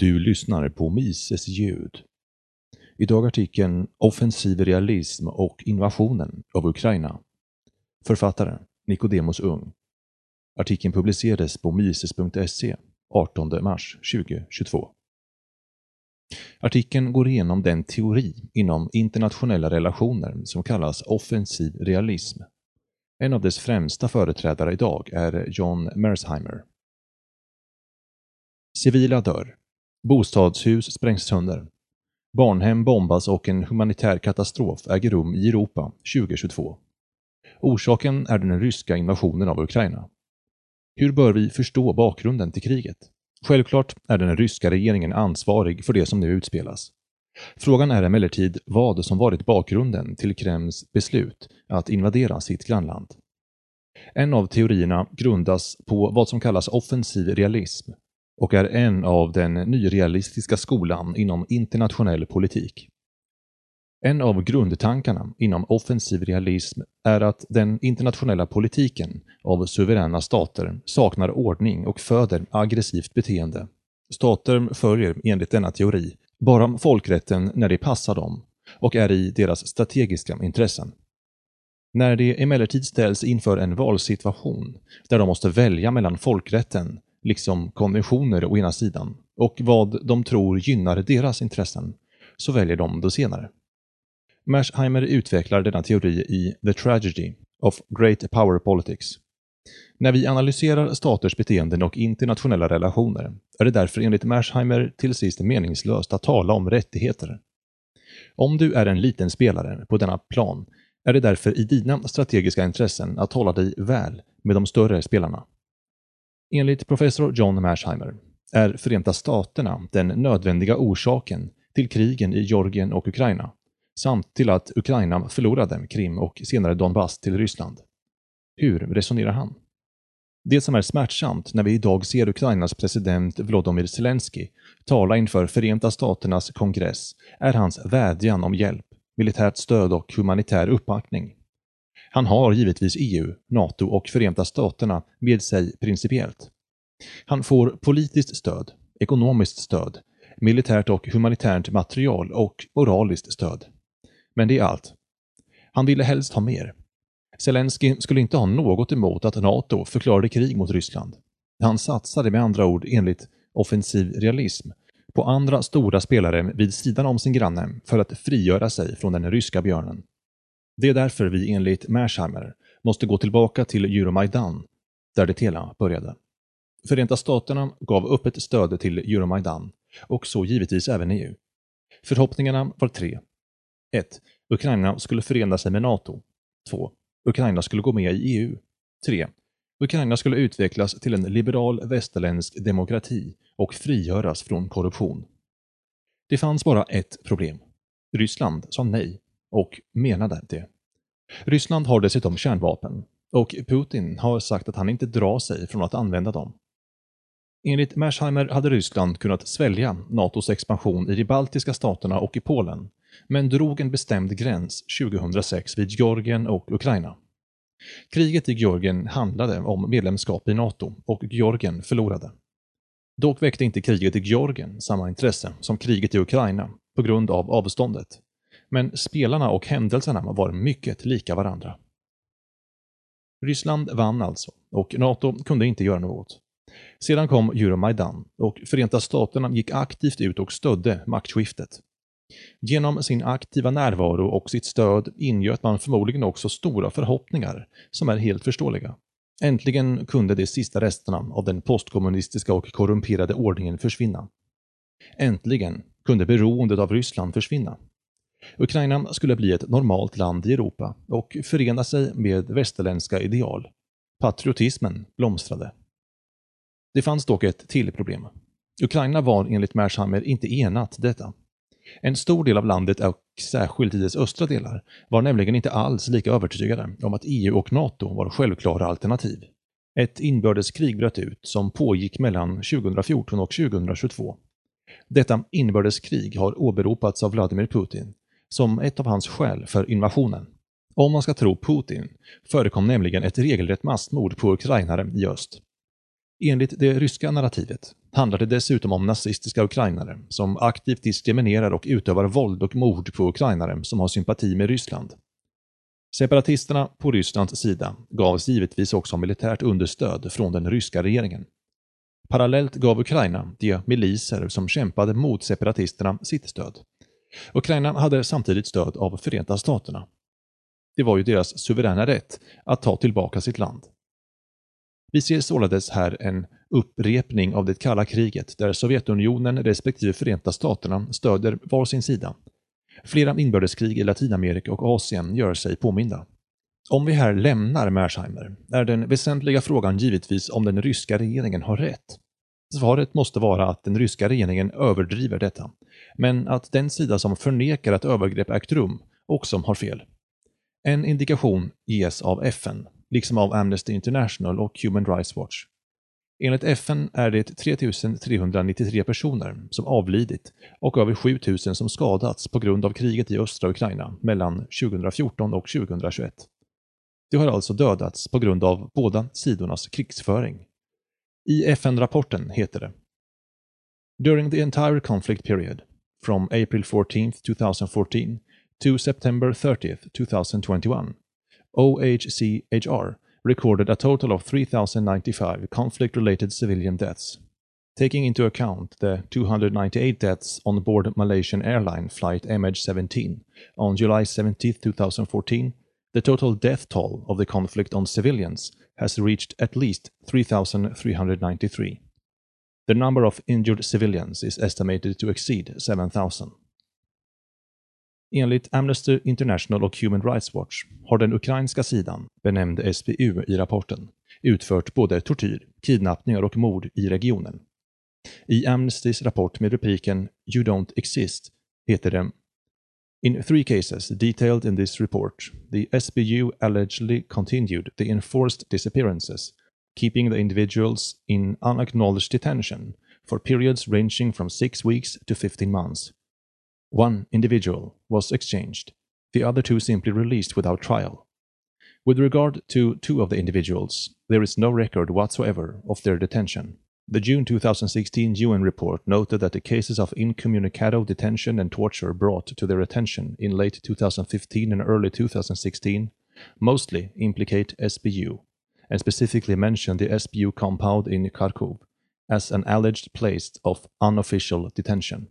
Du lyssnar på Mises ljud. Idag artikeln Offensiv realism och invasionen av Ukraina. Författaren Nikodemus Ung. Artikeln publicerades på mises.se 18 mars 2022. Artikeln går igenom den teori inom internationella relationer som kallas offensiv realism. En av dess främsta företrädare idag är John Mersheimer. Civila dör. Bostadshus sprängs sönder. Barnhem bombas och en humanitär katastrof äger rum i Europa 2022. Orsaken är den ryska invasionen av Ukraina. Hur bör vi förstå bakgrunden till kriget? Självklart är den ryska regeringen ansvarig för det som nu utspelas. Frågan är emellertid vad som varit bakgrunden till Kremls beslut att invadera sitt grannland. En av teorierna grundas på vad som kallas offensiv realism och är en av den nyrealistiska skolan inom internationell politik. En av grundtankarna inom offensiv realism är att den internationella politiken av suveräna stater saknar ordning och föder aggressivt beteende. Stater följer enligt denna teori bara folkrätten när det passar dem och är i deras strategiska intressen. När de emellertid ställs inför en valsituation där de måste välja mellan folkrätten liksom konventioner å ena sidan, och vad de tror gynnar deras intressen, så väljer de det senare. Mersheimer utvecklar denna teori i The Tragedy of Great Power Politics. När vi analyserar staters beteenden och internationella relationer är det därför enligt Mersheimer till sist meningslöst att tala om rättigheter. Om du är en liten spelare på denna plan är det därför i dina strategiska intressen att hålla dig väl med de större spelarna. Enligt professor John Mersheimer är Förenta Staterna den nödvändiga orsaken till krigen i Georgien och Ukraina, samt till att Ukraina förlorade Krim och senare Donbass till Ryssland. Hur resonerar han? Det som är smärtsamt när vi idag ser Ukrainas president Volodymyr Zelensky tala inför Förenta Staternas kongress är hans vädjan om hjälp, militärt stöd och humanitär uppbackning. Han har givetvis EU, NATO och Förenta Staterna med sig principiellt. Han får politiskt stöd, ekonomiskt stöd, militärt och humanitärt material och moraliskt stöd. Men det är allt. Han ville helst ha mer. Zelensky skulle inte ha något emot att NATO förklarade krig mot Ryssland. Han satsade med andra ord enligt offensiv realism på andra stora spelare vid sidan om sin granne för att frigöra sig från den ryska björnen. Det är därför vi enligt Mersheimer måste gå tillbaka till Euromaidan, där det hela började. Förenta Staterna gav öppet stöd till Euromaidan och så givetvis även EU. Förhoppningarna var tre. 1. Ukraina skulle förena sig med NATO. 2. Ukraina skulle gå med i EU. 3. Ukraina skulle utvecklas till en liberal västerländsk demokrati och frigöras från korruption. Det fanns bara ett problem. Ryssland sa nej och menade det. Ryssland har dessutom kärnvapen och Putin har sagt att han inte drar sig från att använda dem. Enligt Mersheimer hade Ryssland kunnat svälja NATOs expansion i de baltiska staterna och i Polen, men drog en bestämd gräns 2006 vid Georgien och Ukraina. Kriget i Georgien handlade om medlemskap i NATO och Georgien förlorade. Dock väckte inte kriget i Georgien samma intresse som kriget i Ukraina på grund av avståndet men spelarna och händelserna var mycket lika varandra. Ryssland vann alltså, och NATO kunde inte göra något. Sedan kom Euromaidan och Förenta Staterna gick aktivt ut och stödde maktskiftet. Genom sin aktiva närvaro och sitt stöd ingöt man förmodligen också stora förhoppningar, som är helt förståeliga. Äntligen kunde de sista resterna av den postkommunistiska och korrumperade ordningen försvinna. Äntligen kunde beroendet av Ryssland försvinna. Ukraina skulle bli ett normalt land i Europa och förena sig med västerländska ideal. Patriotismen blomstrade. Det fanns dock ett till problem. Ukraina var enligt Mershammer inte enat detta. En stor del av landet, och särskilt i dess östra delar, var nämligen inte alls lika övertygade om att EU och NATO var självklara alternativ. Ett inbördeskrig bröt ut som pågick mellan 2014 och 2022. Detta inbördeskrig har åberopats av Vladimir Putin som ett av hans skäl för invasionen. Om man ska tro Putin förekom nämligen ett regelrätt massmord på ukrainare i öst. Enligt det ryska narrativet handlar det dessutom om nazistiska ukrainare som aktivt diskriminerar och utövar våld och mord på ukrainare som har sympati med Ryssland. Separatisterna på Rysslands sida gavs givetvis också militärt understöd från den ryska regeringen. Parallellt gav Ukraina de miliser som kämpade mot separatisterna sitt stöd. Ukraina hade samtidigt stöd av Förenta Staterna. Det var ju deras suveräna rätt att ta tillbaka sitt land. Vi ser således här en upprepning av det kalla kriget där Sovjetunionen respektive Förenta Staterna stöder var sin sida. Flera inbördeskrig i Latinamerika och Asien gör sig påminda. Om vi här lämnar Mersheimer är den väsentliga frågan givetvis om den ryska regeringen har rätt. Svaret måste vara att den ryska regeringen överdriver detta, men att den sida som förnekar att övergrepp ägt rum också har fel. En indikation ges av FN, liksom av Amnesty International och Human Rights Watch. Enligt FN är det 3393 personer som avlidit och över 7000 som skadats på grund av kriget i östra Ukraina mellan 2014 och 2021. De har alltså dödats på grund av båda sidornas krigsföring. I FN-rapporten heter det During the entire conflict period, from April 14, 2014 to September 30, 2021, OHCHR recorded a total of 3,095 conflict related civilian deaths. Taking into account the 298 deaths on board Malaysian airline flight MH17 on July 17, 2014, the total death toll of the conflict on civilians has reached at least 3,393. The number of injured civilians is estimated to exceed 7,000. Enligt Amnesty International och Human Rights Watch har den ukrainska sidan, benämnd SBU i rapporten, utfört både tortyr, kidnappningar och mord i regionen. I Amnestys rapport med rubriken “You don't exist” heter det In three cases detailed in this report, the SBU allegedly continued the enforced disappearances, keeping the individuals in unacknowledged detention for periods ranging from six weeks to 15 months. One individual was exchanged, the other two simply released without trial. With regard to two of the individuals, there is no record whatsoever of their detention. The June 2016 UN report noted that the cases of incommunicado detention and torture brought to their attention in late 2015 and early 2016 mostly implicate SBU, and specifically mention the SBU compound in Kharkov as an alleged place of unofficial detention.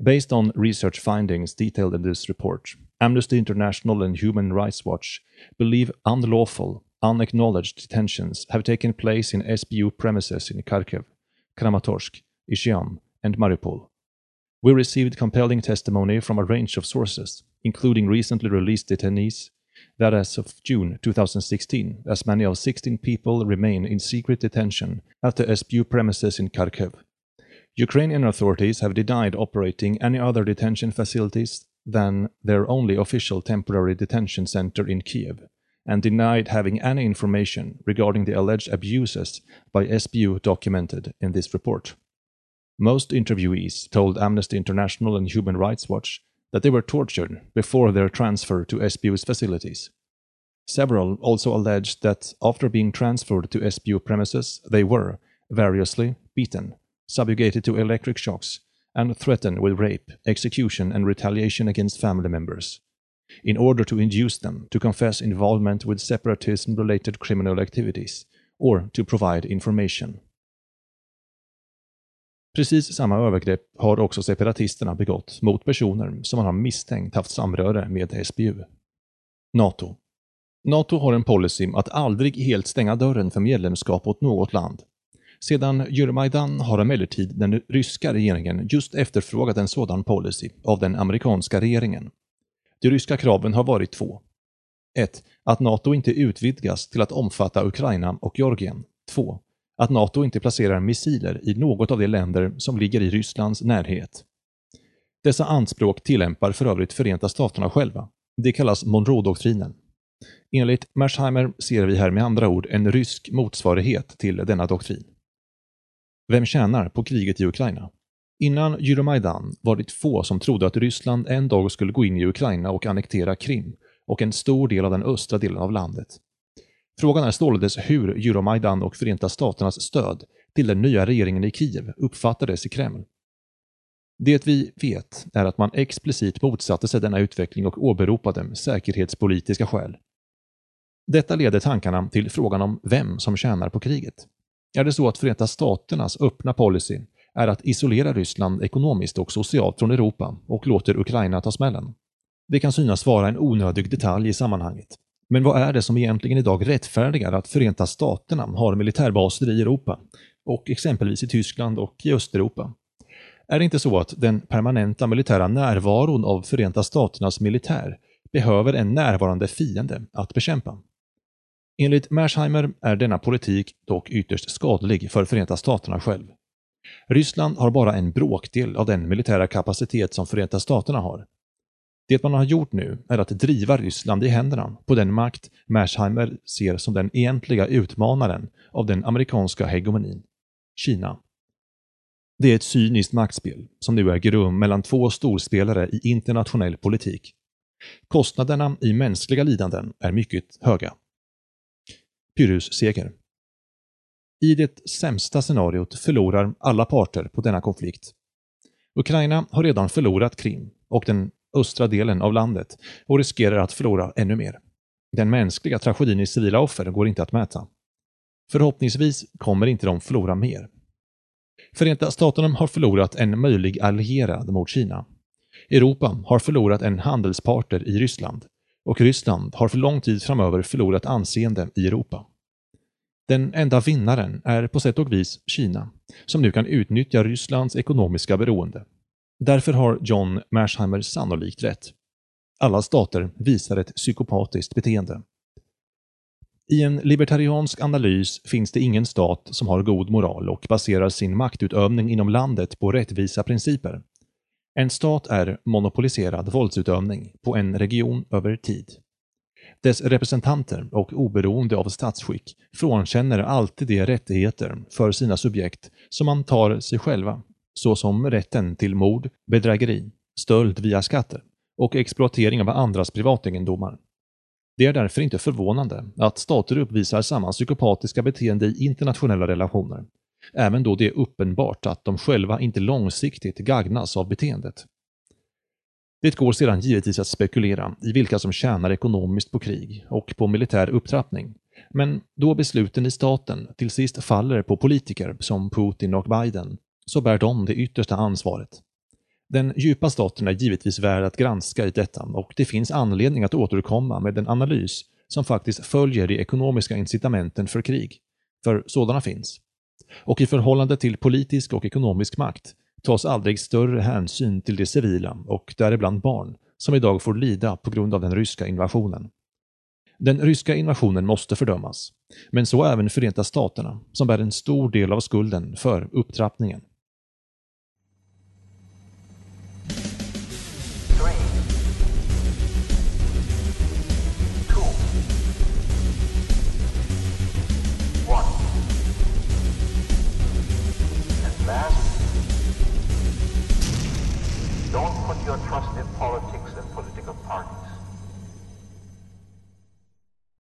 Based on research findings detailed in this report, Amnesty International and Human Rights Watch believe unlawful, unacknowledged detentions have taken place in SBU premises in Kharkiv, Kramatorsk, Ishiam, and Mariupol. We received compelling testimony from a range of sources, including recently released detainees, that as of June 2016, as many as 16 people remain in secret detention at the SBU premises in Kharkiv, Ukrainian authorities have denied operating any other detention facilities than their only official temporary detention center in Kiev, and denied having any information regarding the alleged abuses by SBU documented in this report. Most interviewees told Amnesty International and Human Rights Watch that they were tortured before their transfer to SBU's facilities. Several also alleged that after being transferred to SBU premises, they were, variously, beaten, subjugated to electric shocks, and threatened with rape, execution, and retaliation against family members, in order to induce them to confess involvement with separatism related criminal activities or to provide information. Precis samma övergrepp har också separatisterna begått mot personer som man har misstänkt haft samröre med SBU. NATO NATO har en policy att aldrig helt stänga dörren för medlemskap åt något land sedan Euromaidan har emellertid den ryska regeringen just efterfrågat en sådan policy av den amerikanska regeringen. De ryska kraven har varit två. 1. Att NATO inte utvidgas till att omfatta Ukraina och Georgien. 2. Att NATO inte placerar missiler i något av de länder som ligger i Rysslands närhet. Dessa anspråk tillämpar för övrigt Förenta Staterna själva. Det kallas Monroe-doktrinen. Enligt Mersheimer ser vi här med andra ord en rysk motsvarighet till denna doktrin. Vem tjänar på kriget i Ukraina? Innan Euromaidan var det få som trodde att Ryssland en dag skulle gå in i Ukraina och annektera Krim och en stor del av den östra delen av landet. Frågan är således hur Euromaidan och Förenta Staternas stöd till den nya regeringen i Kiev uppfattades i Kreml. Det vi vet är att man explicit motsatte sig denna utveckling och åberopade säkerhetspolitiska skäl. Detta leder tankarna till frågan om vem som tjänar på kriget. Är det så att Förenta Staternas öppna policy är att isolera Ryssland ekonomiskt och socialt från Europa och låter Ukraina ta smällen? Det kan synas vara en onödig detalj i sammanhanget. Men vad är det som egentligen idag rättfärdigar att Förenta Staterna har militärbaser i Europa och exempelvis i Tyskland och i Östeuropa? Är det inte så att den permanenta militära närvaron av Förenta Staternas militär behöver en närvarande fiende att bekämpa? Enligt Mersheimer är denna politik dock ytterst skadlig för Förenta Staterna själv. Ryssland har bara en bråkdel av den militära kapacitet som Förenta Staterna har. Det man har gjort nu är att driva Ryssland i händerna på den makt Mersheimer ser som den egentliga utmanaren av den amerikanska hegemonin, Kina. Det är ett cyniskt maktspel som nu äger rum mellan två storspelare i internationell politik. Kostnaderna i mänskliga lidanden är mycket höga. Pyrrhus seger. I det sämsta scenariot förlorar alla parter på denna konflikt. Ukraina har redan förlorat Krim och den östra delen av landet och riskerar att förlora ännu mer. Den mänskliga tragedin i civila offer går inte att mäta. Förhoppningsvis kommer inte de förlora mer. Förenta Staterna har förlorat en möjlig allierad mot Kina. Europa har förlorat en handelspartner i Ryssland och Ryssland har för lång tid framöver förlorat anseende i Europa. Den enda vinnaren är på sätt och vis Kina, som nu kan utnyttja Rysslands ekonomiska beroende. Därför har John Mersheimer sannolikt rätt. Alla stater visar ett psykopatiskt beteende. I en libertariansk analys finns det ingen stat som har god moral och baserar sin maktutövning inom landet på rättvisa principer. En stat är monopoliserad våldsutövning på en region över tid. Dess representanter och oberoende av statsskick frånkänner alltid de rättigheter för sina subjekt som man tar sig själva, såsom rätten till mord, bedrägeri, stöld via skatter och exploatering av andras privategendomar. Det är därför inte förvånande att stater uppvisar samma psykopatiska beteende i internationella relationer, även då det är uppenbart att de själva inte långsiktigt gagnas av beteendet. Det går sedan givetvis att spekulera i vilka som tjänar ekonomiskt på krig och på militär upptrappning, men då besluten i staten till sist faller på politiker som Putin och Biden, så bär de det yttersta ansvaret. Den djupa staten är givetvis värd att granska i detta och det finns anledning att återkomma med en analys som faktiskt följer de ekonomiska incitamenten för krig, för sådana finns. Och i förhållande till politisk och ekonomisk makt tas aldrig större hänsyn till de civila och däribland barn som idag får lida på grund av den ryska invasionen. Den ryska invasionen måste fördömas, men så även Förenta Staterna som bär en stor del av skulden för upptrappningen. don't trust him.